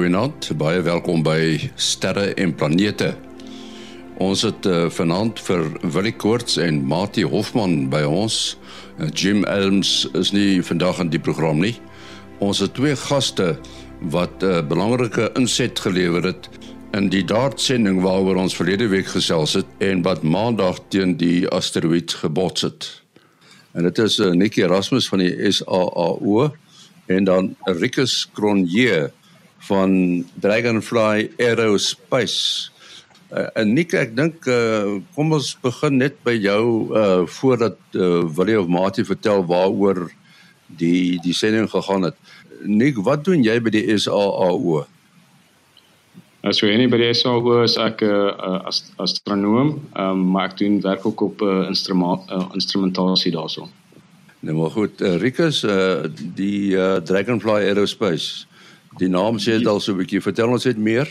goeienaand. Baie welkom by Sterre en Planete. Ons het uh, vanaand vir Willie Koorts en Mati Hofman by ons. Uh, Jim Elms is nie vandag in die program nie. Ons het twee gaste wat 'n uh, eh, belangrike inset gelewer het in die dartsending waaroor ons verlede week gesels het en wat maandag teen die asteroïde gebots het. En dit is uh, Nikki Erasmus van die SAAO en dan Rikus Cronje van Dragonfly Aerospace. Uh, en Nick, ek dink uh, kom ons begin net by jou uh, voordat uh, Willie of Mati vertel waaroor die die sending gegaan het. Nick, wat doen jy by die SAAO? As jy enige by die SAAO is ek 'n uh, ast astronoom, um, maar ek doen werk ook op 'n uh, instrument uh, instrumentasie daarso. Nou maar goed, uh, Rikus, uh, die uh, Dragonfly Aerospace. Die naam sê dit al so 'n bietjie. Vertel ons net meer.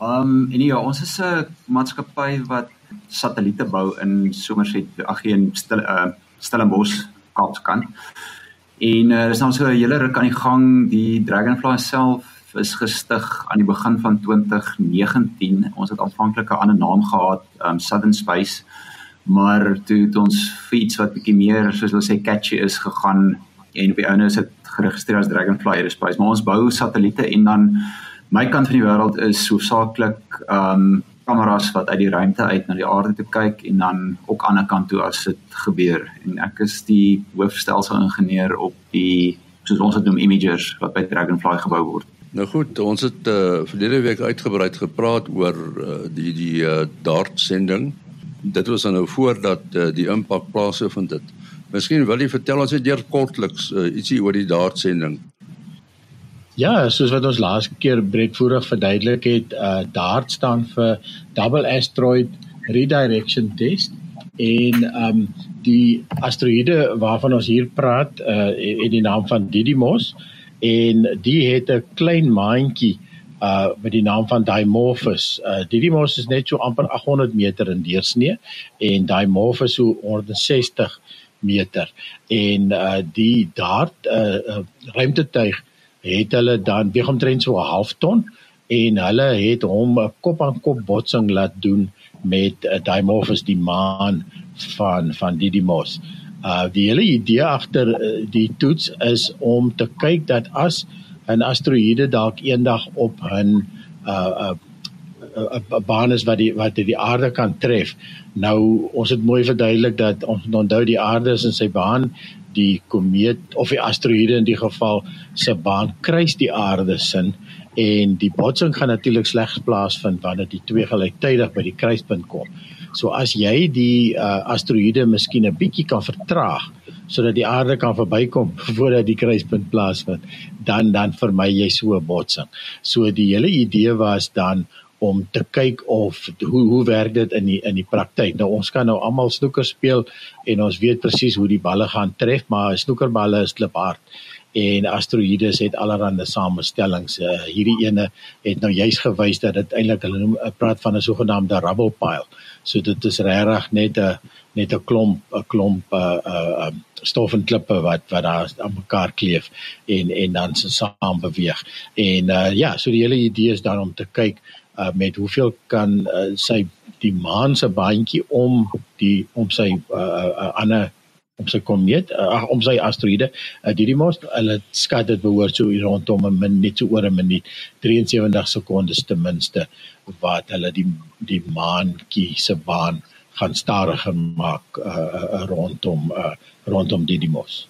Um en ja, ons is 'n maatskappy wat satelliete bou in Somerset, ag in stil uh Stellenbosch, Kaapskant. En uh, dis nou so 'n hele ruk aan die gang. Die Dragonfly self is gestig aan die begin van 2019. Ons het aanvanklik 'n ander naam gehad, um Southern Space maar toe het ons fiets wat bietjie meer soos hulle sê catchy is gegaan en op die ouene is dit geregistreer as Dragonfly Aerospace. Maar ons bou satelliete en dan my kant van die wêreld is hoofsaaklik um kameras wat uit die ruimte uit na die aarde toe kyk en dan ook aan die ander kant toe as dit gebeur. En ek is die hoofstelsel ingenieur op die soos ons dit noem imagers wat by Dragonfly gebou word. Nou goed, ons het uh, verlede week uitgebreid gepraat oor uh, die die uh, dart sending dit was nou voordat uh, die impak plaasgevind het. Miskien wil jy vertel ons net kortliks uh, ietsie oor die daartsending. Ja, soos wat ons laas keer breedvoerig verduidelik het, uh DART staan vir Double Asteroid Redirection Test en um die asteroïde waarvan ons hier praat uh het die naam van Didymos en die het 'n klein maantjie uh met die naam van Dimorphos. Uh Didymos is net so amper 800 meter in deursnee en Dimorphos so 160 meter. En uh die dart uh, uh ruimtetuig het hulle dan weeg omtrent so 'n half ton en hulle het hom 'n kop aan kop botsing laat doen met uh, Dimorphos die maan van van Didymos. Uh die hele idee agter uh, die toets is om te kyk dat as 'n asteroïde dalk eendag op 'n uh uh 'n baan is wat die wat die aarde kan tref. Nou ons het mooi verduidelik dat ons onthou die aarde is in sy baan die komeet of die asteroïde in die geval se baan kruis die aarde sin en die botsing gaan natuurlik slegs plaasvind wanneer die twee gelyktydig by die kruispunt kom. So as jy die uh, asteroïde miskien 'n bietjie kan vertraag sodat die aarde kan verbykom voordat die kruispunt plaasvind, dan dan vermy jy so 'n botsing. So die hele idee was dan om te kyk of hoe hoe werk dit in die in die praktyk. Nou ons kan nou almal snoeker speel en ons weet presies hoe die balle gaan tref, maar snoekerballe is kliphard en asteroïdes het allerlei samestellings. Uh, hierdie ene het nou juis gewys dat dit eintlik hulle noem praat van 'n sogenaamde rubble pile. So dit is regtig net 'n net 'n klomp 'n klomp uh uh stof en klippe wat wat daar aan mekaar kleef en en dan se saam beweeg. En uh ja, so die hele idee is dan om te kyk uh met hoeveel kan uh, sy die maan se baantjie om die om sy uh, uh ander om sy komeet uh, om sy asteroïde uh, Didymos hulle skat dit behoort so rondom 'n minuut so oor 'n minuut 73 sekondes ten minste wat hulle die die maantjie se baan gaan stadiger maak uh, uh, rondom uh, rondom Didymos.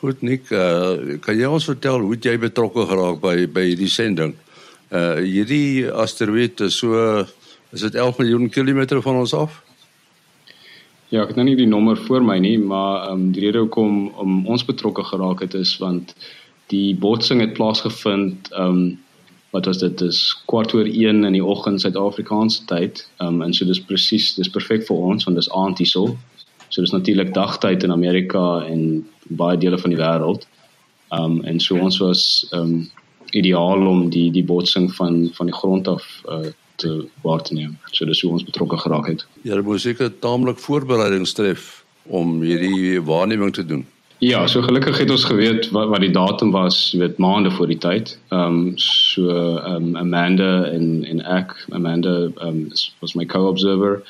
Goed Nik, uh, kan jy ons vertel hoe jy betrokke geraak by by hierdie sending? Uh hierdie asteroïde is so is dit 11 miljoen kilometer van ons af? Ja, ek het nou nie die nommer voor my nie, maar ehm um, die rede hoekom om ons betrokke geraak het is want die botsing het plaasgevind ehm um, wat was dit is kwart oor 1 in die oggend Suid-Afrikaanse tyd. Ehm um, en so dis presies, dis perfek vir ons want dis aand hierso. So dis natuurlik dagtyd in Amerika en baie dele van die wêreld. Ehm um, en so ons was ehm um, ideaal om die die botsing van van die grond af uh, te waar te neem. So dis hoe ons betrokke geraak het. Ja, daar moes seker taamlik voorbereidings tref om hierdie waarneming te doen. Ja, so gelukkig het ons geweet wat wat die datum was, jy weet maande voor die tyd. Ehm um, so ehm um, Amanda en en ek, Amanda ehm um, was my co-observer.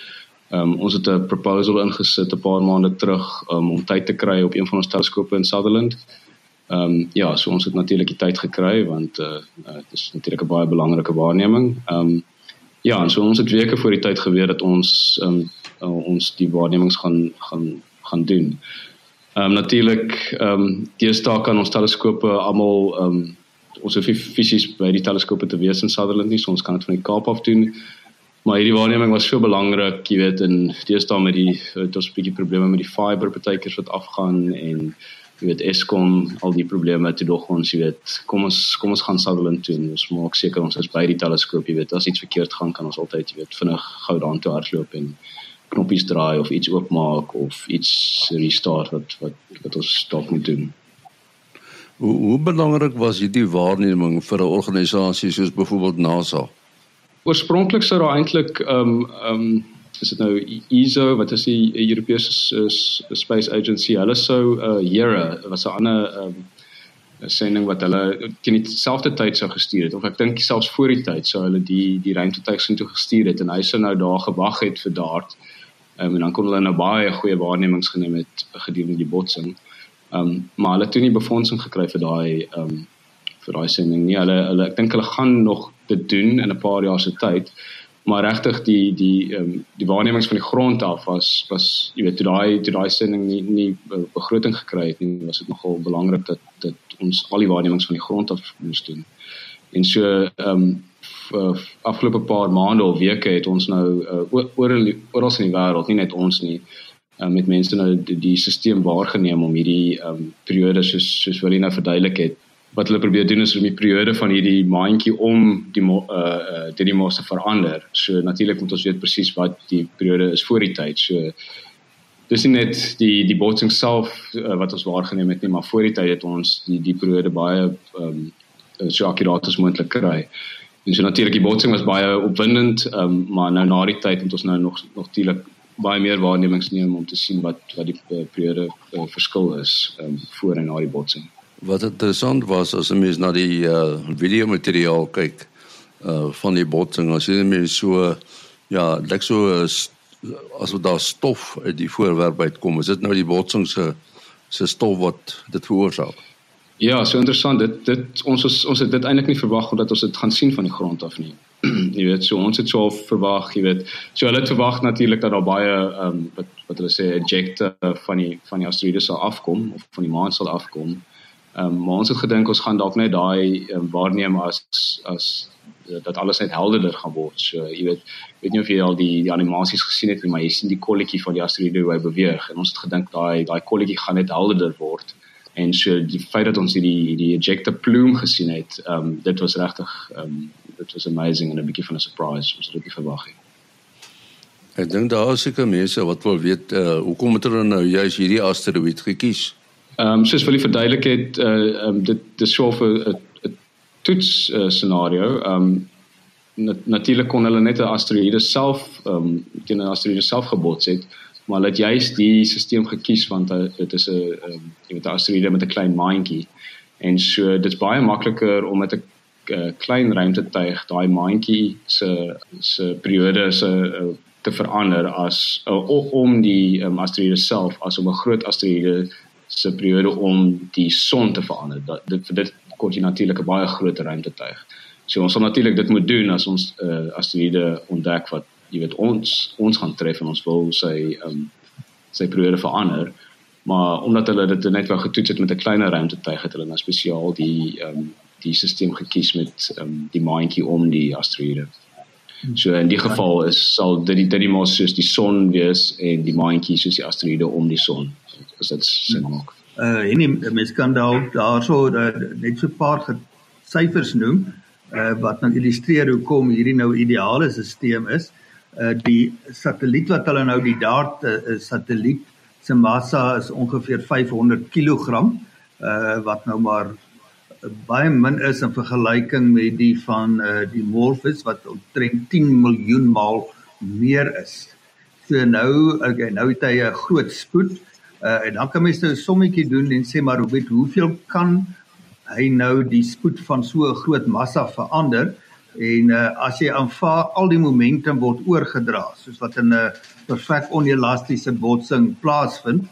Ehm um, ons het 'n proposal ingesit 'n paar maande terug um, om tyd te kry op een van ons teleskope in Sutherland. Ehm um, ja, so ons het natuurlik die tyd gekry want uh, uh dit is natuurlik 'n baie belangrike waarneming. Ehm um, ja, en so ons het weke voor die tyd geweet dat ons ehm um, uh, ons die waarnemings gaan gaan gaan doen. Ehm um, natuurlik ehm um, deesdae kan ons teleskope almal ehm um, ons hoef nie fisies by die teleskope te wees in Sutherland nie, so ons kan dit van die Kaap af doen. Maar hierdie waarneming was so belangrik, jy weet, en deesdae met die het ons 'n bietjie probleme met die fiber partykeers wat afgaan en jy weet Eskom al die probleme te dog ons, jy weet, kom ons kom ons gaan Sutherland toe ons maak seker ons is by die teleskoop, jy weet, as iets verkeerd gaan kan ons altyd, jy weet, vinnig gou daartoe hardloop en knoppies draai of iets oopmaak of iets restart wat wat wat ons dalk moet doen. Hoe hoe belangrik was hierdie waarneming vir 'n organisasie soos byvoorbeeld NASA? Oorspronklik sou daar eintlik ehm um, ehm um, is dit nou ESO wat is die Europese Space Agency hulle sou uh Hera was 'n ander ehm um, sending wat hulle teen dieselfde tyd sou gestuur het of ek dink selfs voor die tyd sou hulle die die ruimtetuig sien toe gestuur het en hy sou nou daar gewag het vir daardie Um, en dan kon hulle nou baie goeie waarnemings geneem het gedurende die botsing. Ehm um, maar hulle het toe nie befondsing gekry vir daai ehm um, vir daai sending nie. Hulle hulle ek dink hulle gaan nog dit doen in 'n paar jaar se tyd. Maar regtig die die ehm um, die waarnemings van die grond af was was jy weet toe daai toe daai sending nie nie begroting gekry het nie, was dit nogal belangrik dat dat ons al die waarnemings van die grond af moes doen. En so ehm um, afgelope paar maande of weke het ons nou uh, oor oral in die wêreld, nie net ons nie, uh, met mense nou die, die stelsel waargeneem om hierdie um, periode soos soos wat hulle nou verduidelik het. Wat hulle probeer doen is om die periode van hierdie maandjie om die uh uh die mos te verander. So natuurlik moet ons weet presies wat die periode is voor die tyd. So dis nie net die die botsing self uh, wat ons waargeneem het nie, maar voor die tyd het ons die die periode baie ehm um, so akkuraat as moontlik kry. En so natuurlik die botsing was baie opwindend, um, maar nou na die tyd het ons nou nog nog natuurlik baie meer waarnemings neem om te sien wat wat die uh, periode uh, verskil is um, voor en na die botsing. Wat interessant was as 'n mens na die uh, video materiaal kyk uh, van die botsing, as jy net so ja, lyk so as wat daar stof uit die voorwerp uitkom, is dit nou die botsing se se stof wat dit veroorsaak? Ja, so interessant. Dit dit ons ons, ons het dit eintlik nie verwag omdat ons dit gaan sien van die grond af nie. jy weet, so ons het so verwag, jy weet. So hulle het verwag natuurlik dat daar baie ehm um, wat wat hulle sê ejecte van die van die asteroïde sal afkom of van die maan sal afkom. Ehm um, maar ons het gedink ons gaan dalk net daai um, waarneem as as dat alles net helderder gaan word. So jy weet, weet nie of jy al die die animasies gesien het nie, maar jy sien die kolletjie van die asteroïde hoe hy beweeg en ons het gedink daai daai kolletjie gaan net helderder word en so die feit dat ons hierdie die ejector plume gesien het, ehm um, dit was regtig ehm um, dit was amazing en 'n bietjie van 'n surprise, ons het dit nie verwag nie. Ek dink daar is seker mense wat wil weet uh, hoekom het hulle nou juist hierdie asteroïde gekies? Ehm um, soos vir die verduidelikheid eh uh, um, dit dis so 'n 'n toets uh, scenario. Ehm um, nat natuurlik kon hulle net 'n asteroïde self ehm um, teen 'n asteroïde self gebots het maar hulle het juist die stelsel gekies want dit is 'n ehm, jy weet 'n asteroïde met 'n klein maantjie en so dit's baie makliker om met 'n eh, klein ruimtetuig daai maantjie se se periode se eh, te verander as uh, om die um, asteroïde self as om 'n groot asteroïde se periode om die son te verander dat dit vir dit kort jy natuurlik 'n baie groter ruimtetuig so ons sal natuurlik dit moet doen as ons uh, asteroïde ontdek wat jy weet ons ons gaan tref en ons wil sy um, sy periode verander maar omdat hulle dit net wou getoets het met 'n kleiner ruimtetuig het hulle nou spesiaal die um, die stelsel gekies met um, die maantjie om die asteroïde. So in die geval is sal dit die dit die mos soos die son wees en die maantjie soos die asteroïde om die son. Is dit sin maak? Uh en die mens kan dalk daarso uh, net so 'n paar syfers noem uh wat nou illustreer hoekom hierdie nou ideale stelsel is. Uh, die satelliet wat hulle nou die DART uh, satelliet se massa is ongeveer 500 kg uh wat nou maar baie min is in vergelyking met die van uh die Morphus wat omtrent 10 miljoen maal meer is. So nou okay nou het hy 'n groot spoed Uh en dan kan mens nou 'n sommetjie doen en sê maar weet hoeveel kan hy nou die spoed van so 'n groot massa verander? En uh as jy aanvaar al die momentum word oorgedra soos wat in 'n perfek onelastiese botsing plaasvind,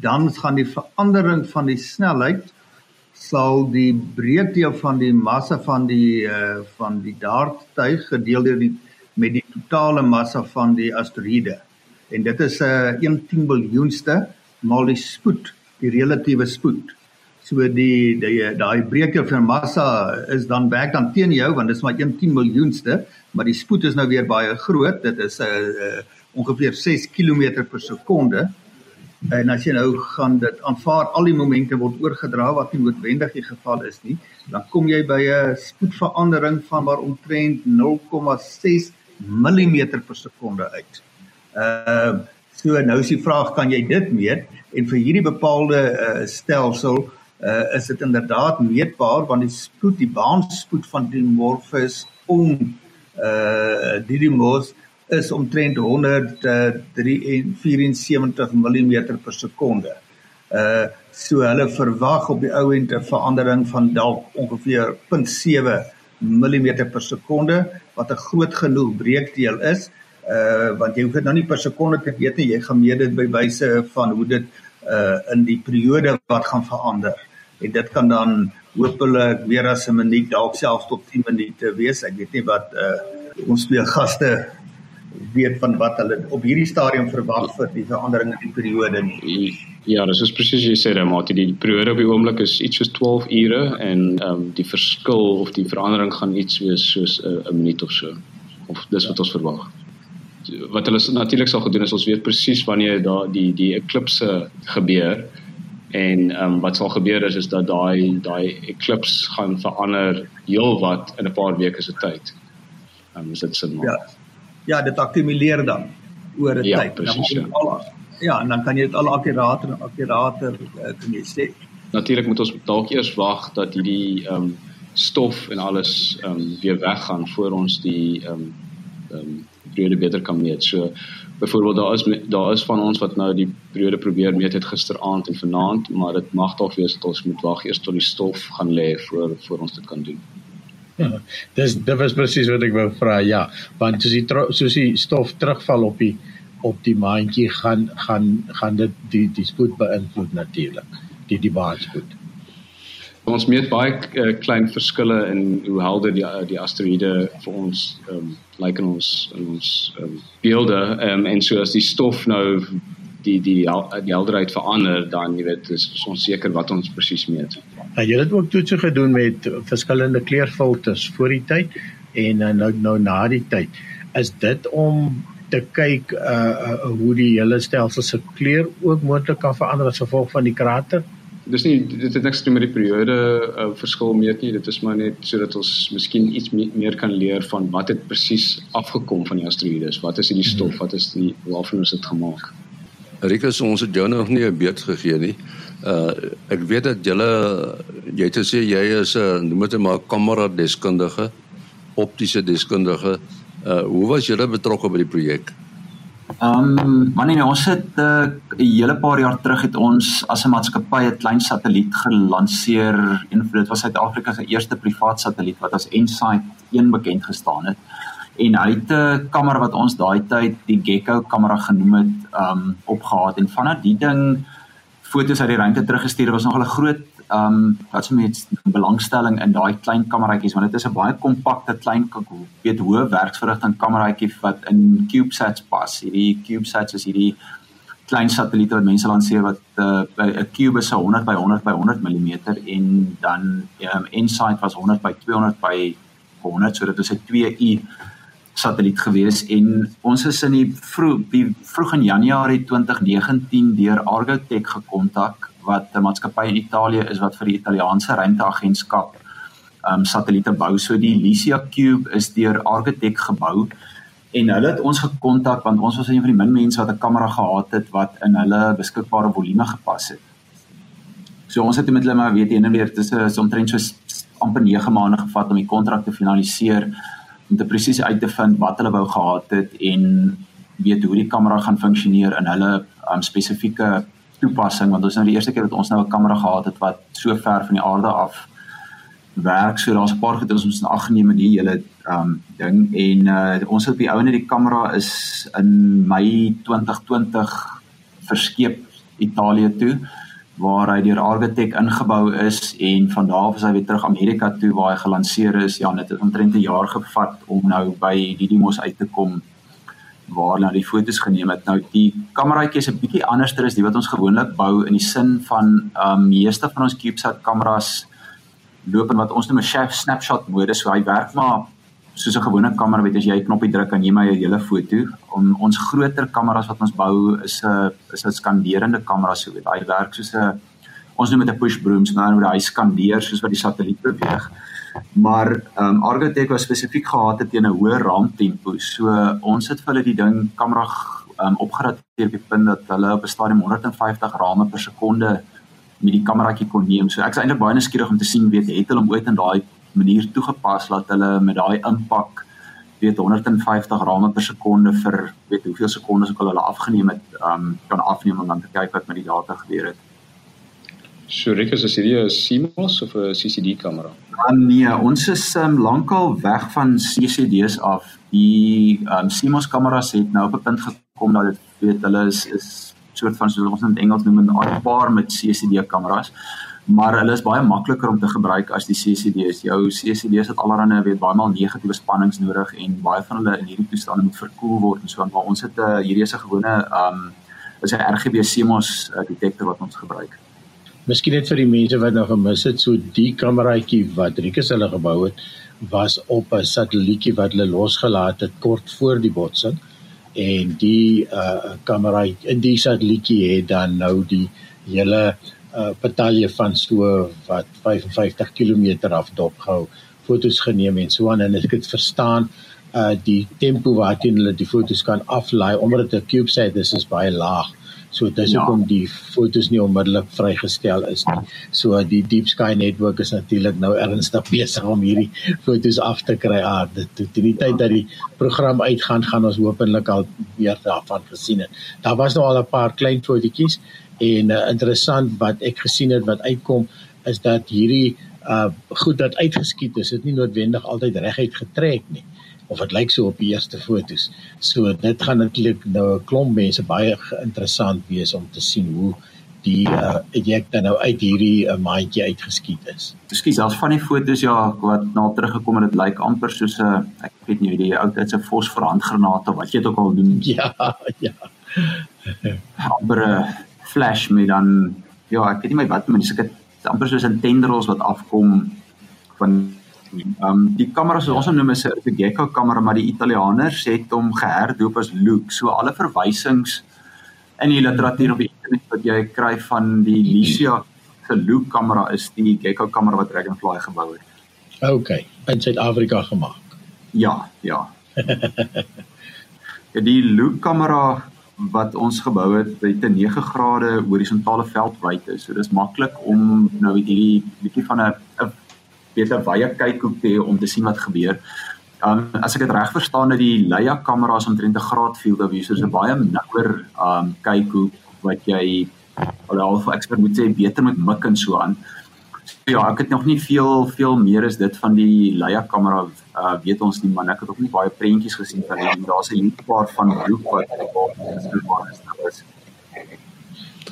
dan gaan die verandering van die snelheid sal die breedte van die massa van die uh van die darttuig gedeel deur die met die totale massa van die asteroïde. En dit is 'n uh, 1 10 biljoenste maal die spoed, die relatiewe spoed. So die die daai breedte van massa is dan werk dan teen jou want dit is maar 1 10 miljoenste, maar die spoed is nou weer baie groot. Dit is 'n uh, uh, ongeveer 6 km per sekonde. En as jy nou gaan dit aanvaar al die momente word oorgedra wat nie noodwendig die geval is nie, dan kom jy by 'n spoedverandering van maar omtrent 0,6 mm per sekonde uit. Ehm uh, so nou is die vraag kan jy dit meet en vir hierdie bepaalde uh, stelsel uh, is dit inderdaad meetbaar want die spoed die baanspoed van die Morpheus om uh eh, Didymos is omtrent 174 mm per sekonde. Uh so hulle verwag op die ou end 'n verandering van dalk ongeveer 0.7 mm per sekonde wat 'n groot genoeg breekdeel is. Uh want jy hoef dit nou nie per sekonde te weet nie, jy gaan meet dit by wyse van hoe dit uh in die periode wat gaan verander. En dit kan dan hopelik weer as 'n minuut dalk selfs tot 10 minute wees. Ek weet nie wat uh ons twee gaste weet van wat hulle op hierdie stadium verwag vir die verandering in die periode nie. Ja, dis is presies jy sê, maar die periode op die oomblik is iets soos 12 ure en ehm um, die verskil of die verandering gaan iets wees soos 'n uh, minuut of so. Of dis wat ons verwag. Wat hulle natuurlik sal gedoen is ons weet presies wanneer daar die die eklipse gebeur en ehm um, wat sal gebeur is is dat daai daai eklips gaan verander heelwat in 'n paar weke se tyd. Ehm um, is dit sin maak. Ja ja, dit akkumuleer dan oor 'n ja, tyd. Precies, ja, precies. Ja, en dan kan jy dit al akkurater en akkurater uh, kan jy sê. Natuurlik moet ons dalk eers wag dat hierdie ehm um, stof en alles ehm um, weer weggaan voor ons die ehm um, ehm um, periode beter kan meet. So byvoorbeeld daar is daar is van ons wat nou die periode probeer meet het gisteraand en vanaand, maar dit mag dalk wees dat ons moet wag eers tot die stof gaan lê voor voor ons dit kan doen. Dis dit was presies wat ek wou vra. Ja, want soos die soos die stof terugval op die op die maandjie gaan gaan gaan dit die die spoed beïnvloed natuurlik. Die die baanspoed. Ons meet baie uh, klein verskille in hoe helder die die asteroïde vir ons ehm um, lyk like in ons in ons um, beelde um, en so as die stof nou die die die helderheid verander dan jy weet is ons seker wat ons presies meet. En jy het ook toetse gedoen met verskillende kleurfilters voor die tyd en uh, nou nou na die tyd. Is dit om te kyk uh, uh hoe die hele stelsel se kleur ook moontlik kan verander as gevolg van die krater? Dis nie dit het niks te doen met die periode uh, verskil meet nie. Dit is maar net sodat ons miskien iets me meer kan leer van wat het presies afgekom van die asteroïdes. Wat is hierdie stof? Wat is die waarvan is dit gemaak? Rikus ons het jou nog nie 'n beurt gegee nie. Uh ek weet dat julle jy het gesê jy is 'n noem dit maar kamera deskundige, optiese deskundige. Uh hoe was julle betrokke by die projek? Um, wanneer nee, ons het 'n uh, hele paar jaar terug het ons as 'n maatskappy 'n klein satelliet gelanseer. Een van dit was Suid-Afrika se eerste privaat satelliet wat as Ensight 1 bekend gestaan het en hy het 'n kamera wat ons daai tyd die Gecko kamera genoem het um opgehaat en vanaf die ding foto's uit die ruimte teruggestuur was nogal 'n groot um wat sou mens belangstelling in daai klein kameraatjies want dit is 'n baie kompakte klein weet hoë werksverrigting kameraatjie wat in CubeSats pas. Hierdie CubeSats is hierdie klein satelliete wat mense lanseer wat uh, 'n uh, cube is 100 by 100 by 100 mm en dan um, Insight was 100 by 200 by 100 so dit is 'n 2U satelliet gewees en ons is in die vroeg die vroeg in Januarie 2019 deur Argotec gekontak wat 'n maatskappy in Italië is wat vir die Italiaanse ruimteagentskap um satelliete bou. So die Lycia Cube is deur Argotec gebou en hulle het ons gekontak want ons was een van die min mense wat 'n kamera gehad het wat in hulle beskikbare volume gepas het. So ons het met hulle maar weet en weer dit is omtrent so amper 9 maande gevat om die kontrak te finaliseer om te presies uit te vind wat hulle wou gehad het en weet hoe die kamera gaan funksioneer in hulle um, spesifieke toepassing. Want ons nou die eerste keer dat ons nou 'n kamera gehad het wat so ver van die aarde af werk. So daar's 'n paar goed ons moet in die hele um ding. En uh, ons het op die ouene die kamera is in Mei 2020 verskeep Italië toe waar hy deur Argotec ingebou is en van daar af is hy weer terug Amerika toe waar hy gelanseer is. Ja, dit het omtrent 'n jaar gevat om nou by Didymos uit te kom waar hulle nou die fotos geneem het. Nou die kameraatjie is 'n bietjie anderster as die wat ons gewoonlik bou in die sin van ehm um, meeste van ons CubeSat kameras loop in wat ons noem 'n snapshot modus. So hy werk maar soos 'n gewone kamera, weet as jy 'n knoppie druk en jy maar jou hele foto. Om ons groter kameras wat ons bou is 'n is 'n skanderende kamera so weet. Hy werk soos 'n ons noem dit 'n push broom, so nou hy skandeer soos wat die satelliet beweeg maar ehm um, Argotec was spesifiek gehad het teen 'n hoë raamtempo. So ons het vir hulle die ding kamera ehm um, opgradeer op die punt dat hulle op 'n stadium 150 rame per sekonde met die kameraatjie kon neem. So ek is eintlik baie nuuskierig om te sien weet het hulle hom ooit in daai manier toegepas dat hulle met daai impak weet 150 rame per sekonde vir weet hoeveel sekondes ook al hulle afgeneem het ehm um, kan afneem om dan te kyk wat met die data gebeur het. So Rick is dit 'n CMOS of 'n CCD kamera? Ah, nee, ons is um, lankal weg van CCD's af. Die um, CMOS kameras het nou op 'n punt gekom dat dit weet hulle is is soort van soos ons in Engels noem 'n paar met CCD kameras. Maar hulle is baie makliker om te gebruik as die CCD's. Jou CCD's het allerlei weet baie maal negatiewe spannings nodig en baie van hulle in hierdie toestande moet verkoel word en so aan. Maar ons het 'n uh, hierdie is 'n gewone um is 'n RGB CMOS uh, detektor wat ons gebruik. Miskien net vir die mense wat nou gemis het, so die kameraatjie wat Rikus hulle gebou het, was op 'n satellietjie wat hulle losgelaat het kort voor die botsing en die uh kamera in die satellietjie het dan nou die hele uh batalje van so wat 55 km af dopgehou fotos geneem en so aan en ek het verstaan uh die tempo waarteen hulle die fotos kan aflaai omdat dit 'n CubeSat is is baie laag So dis ja. hoekom die fotos nie onmiddellik vrygestel is nie. So die Deep Sky Network is natuurlik nou ernstig besig om hierdie fotos af te kry. Ah, dit tot die tyd dat die program uitgaan, gaan ons hopelik al meer daarvan gesien het. Daar was nou al 'n paar klein fotootjies en uh, interessant wat ek gesien het wat uitkom is dat hierdie uh goed dat uitgeskiet is, dit nie noodwendig altyd reguit getrek nie of dit lyk so op die eerste fotos. So dit gaan natuurlik nou 'n klomp mense baie interessant wees om te sien hoe die uh, eject dan nou uit hierdie uh, maandjie uitgeskiet is. Ekskuus, daar's van die fotos ja wat na teruggekom het, dit lyk amper soos 'n uh, ek weet nie die ou tyd se fosforhandgranaat of wat jy dit ook al doen. Ja, ja. amper 'n flash met dan ja, ek weet nie my wat, maar dis ek amper soos 'n tendrils wat afkom van Ehm um, die kamera soos ons hom noem is 'n Gecko kamera, maar die Italianers het hom geherdoop as Look. So alle verwysings in die literatuur op die internet wat jy kry van die Lysia se Look kamera is die Gecko kamera wat Dragonfly gebou het. OK, in Suid-Afrika gemaak. Ja, ja. ja die Look kamera wat ons gebou het, het 'n 9 grade horisontale veldwydte. So dis maklik om nou hierdie bietjie van 'n 'n 'n wye kykhoek te hê om te sien wat gebeur. Um as ek dit reg verstaan dat die Leica kameras omtrent 'n graad field of view, so 'n baie nouer um kykhoek wat jy alhoewel vir ekspert moet sê beter met mik en so aan. So, ja, ek het nog nie veel veel meer as dit van die Leica kamera uh weet ons nie, maar ek het ook nie baie prentjies gesien van hom. Daar's 'n hele paar van Loop wat is.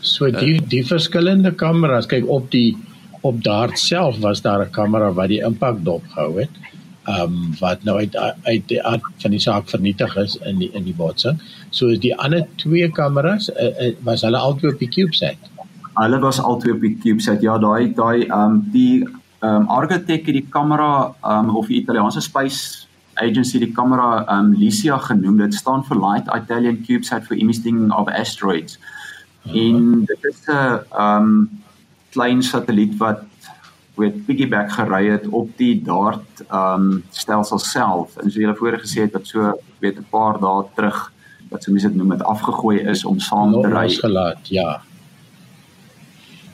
So die die verskillende kameras, kyk op die op dart self was daar 'n kamera wat die impak dop gehou het. Ehm um, wat nou uit uit die aard van die saak vernietig is in die in die botsing. So is die ander twee kameras uh, uh, was hulle albei op die CubeSat. Hulle was albei op die CubeSat. Ja, daai daai ehm um, die ehm um, Argotec het die kamera ehm um, of die Italiaanse space agency die kamera ehm um, Lysia genoem. Dit staan vir Light Italian CubeSat for Imaging of Asteroids. En dit is 'n ehm um, klein satelliet wat weet piggyback gery het op die DART um stelsel self en so jy het voorheen gesê het dat so weet 'n paar dae terug wat so mense dit noem het afgegooi is om saam te ry ja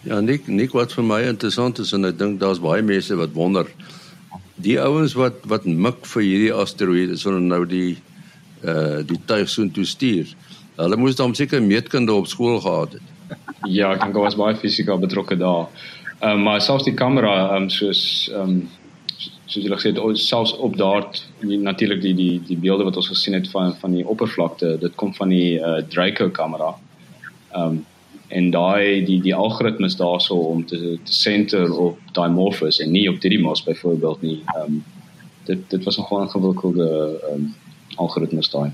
Ja Nick Nick wat vir my interessant is en ek dink daar's baie mense wat wonder die ouens wat wat mik vir hierdie asteroïde sonder nou die uh die tuig so toe stuur hulle moes dan seker meetkunde op skool gehad het Ja, ek dink was baie fisika betrokke daar. Ehm um, maar selfs die kamera ehm um, soos ehm um, soos jy gesê het selfs op daar natuurlik die die die beelde wat ons gesien het van van die oppervlakte dit kom van die uh, Draco kamera. Ehm um, en daai die die algoritmes daarso om te te center op Dimorphos en nie op Didymos byvoorbeeld nie. Ehm um, dit dit was nogal 'n gewikkelde ehm um, algoritmes daai.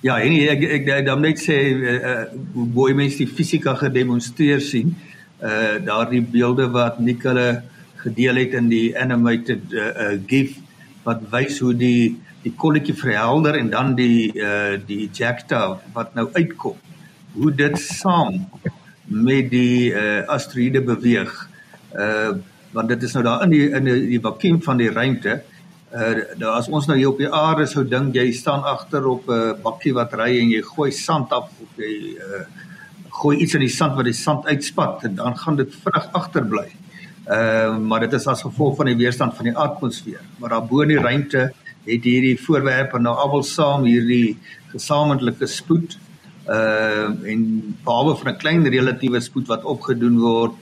Ja, en ek ek ek dan net sê uh, uh, hoe baie mense die fisika gedemonstreer sien. Uh daardie beelde wat Nikole gedeel het in die animated uh, uh gif wat wys hoe die die kolletjie verhelder en dan die uh die ejecta wat nou uitkom hoe dit saam met die uh asteroïde beweeg uh want dit is nou daar in die in die, die vakuum van die ruimte uh daar as ons nou hier op die aarde sou dink jy staan agter op 'n uh, bakkie wat ry en jy gooi sand af of jy uh gooi iets in die sand wat die sand uitspat en dan gaan dit vinnig agterbly. Uh, maar dit is as gevolg van die weerstand van die atmosfeer. Maar daar bo in die ruimte het hierdie voorwerpe nou almal saam hierdie gesamentlike spoed uh en behalwe van 'n klein relatiewe spoed wat opgedoen word,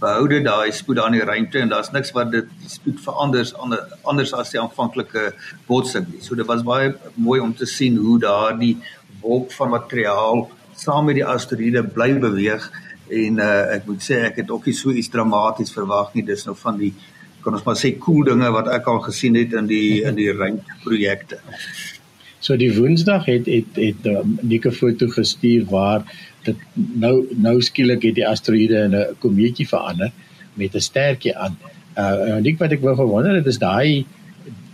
behoude daai spoed aan die ruimte en daar's niks wat dit spoed veranders ander, anders as die aanvanklike botsing nie. So dit was baie mooi om te sien hoe daardie wolk van materiaal saam met die asteroïde bly beweeg en uh, ek moet sê ek het ook nie so iets dramaties verwag nie dis nou van die kan ons maar sê cool dinge wat ek al gesien het in die in die ruimteprojekte. So die Woensdag het het het um, Nieke foto gestuur waar dit nou nou skielik het die asteroïde in 'n komeetjie verander met 'n stertjie aan. Uh en ek wat ek wou gewonder het is daai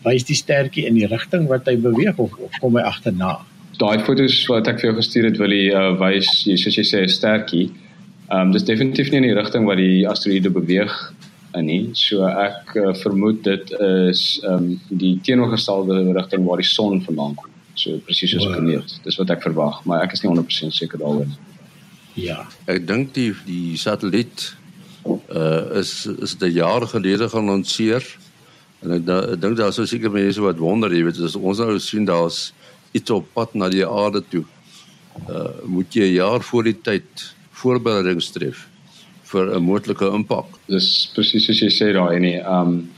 wys die stertjie in die rigting wat hy beweeg of, of kom hy agterna? Daai foto's wat ek vir jou gestuur het wil hy uh, wys soos jy sê 'n stertjie. Um, dis definitief nie in die rigting wat die asteroïde beweeg in nie. So ek uh, vermoed dit is um, die teenoorgestelde rigting waar die son vandaan kom. So presies soos 'n wow. planeet. Dis wat ek verwag, maar ek is nie 100% seker daaroor nie. Ja. Ek dink die die satelliet uh is is dit jare gelede gelanseer. En ek, ek dink daar sou seker mense wat wonder, jy weet, as ons nou sien daar's iets op pad na die aarde toe. Uh moet jy 'n jaar voor die tyd voorbereidings tref vir 'n moontlike impak. Dis presies soos jy sê daai nie. Ehm um,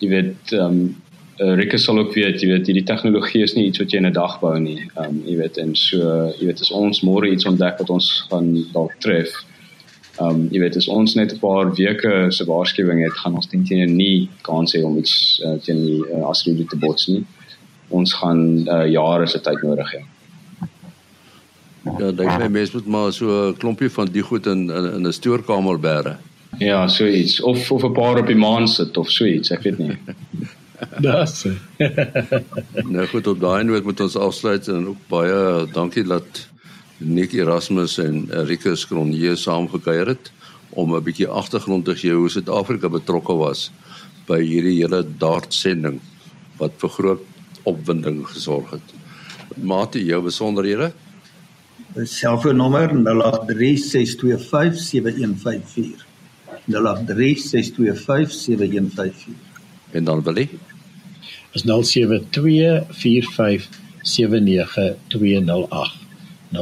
jy weet ehm um, Rikke sal ook weet, jy weet hierdie tegnologie is nie iets wat jy in 'n dag bou nie. Ehm um, jy weet en so jy weet as ons môre iets ontdek wat ons gaan dalk tref. Ehm um, jy weet as ons net 'n paar weke se waarskuwing het, gaan ons teen teen nie kans hê om iets uh, teen die uh, asteroïde te bots nie. Ons gaan uh, jare se tyd nodig hê. Ja, dink my mens moet maar so 'n klompie van die goed in in, in 'n stoorkamer bære. Ja, so iets of of 'n paar op die maan sit of so iets, ek weet nie. Das. nou goed, op daai noot moet ons afsluit en ook baie dankie dat Nick Erasmus en Enrique Skronje saamgekuier het om 'n bietjie agtergrond te gee hoe Suid-Afrika betrokke was by hierdie hele dartsending wat vir groot opwinding gesorg het. Mate, jou besonderhede? selfoonnommer 0836257154. 0836257154. En dan wil ek is 0724579208. 0724579208.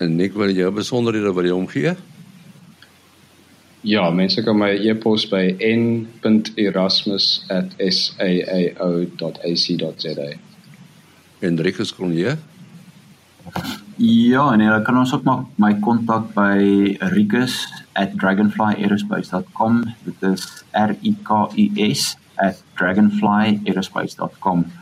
En ek wil jou besonderhede wil jy omgee? Ja, mense kan my e-pos by n.erasmus@saao.ac.za Hendrikus Kronje. Ja, en jy kan ons ook maar my kontak by rikus@dragonflyaerospace.com. Dit is R I K U S @dragonflyaerospace.com.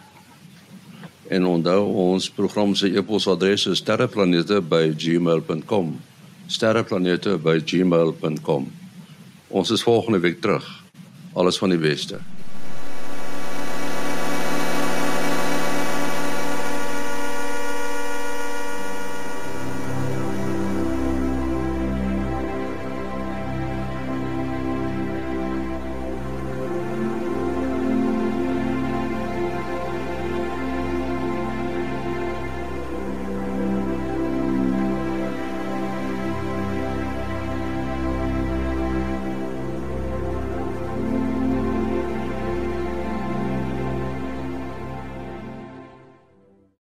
En onthou ons program se e-posadres is sterreplanete@gmail.com. sterreplanete@gmail.com. Ons is volgende week terug. Alles van die beste.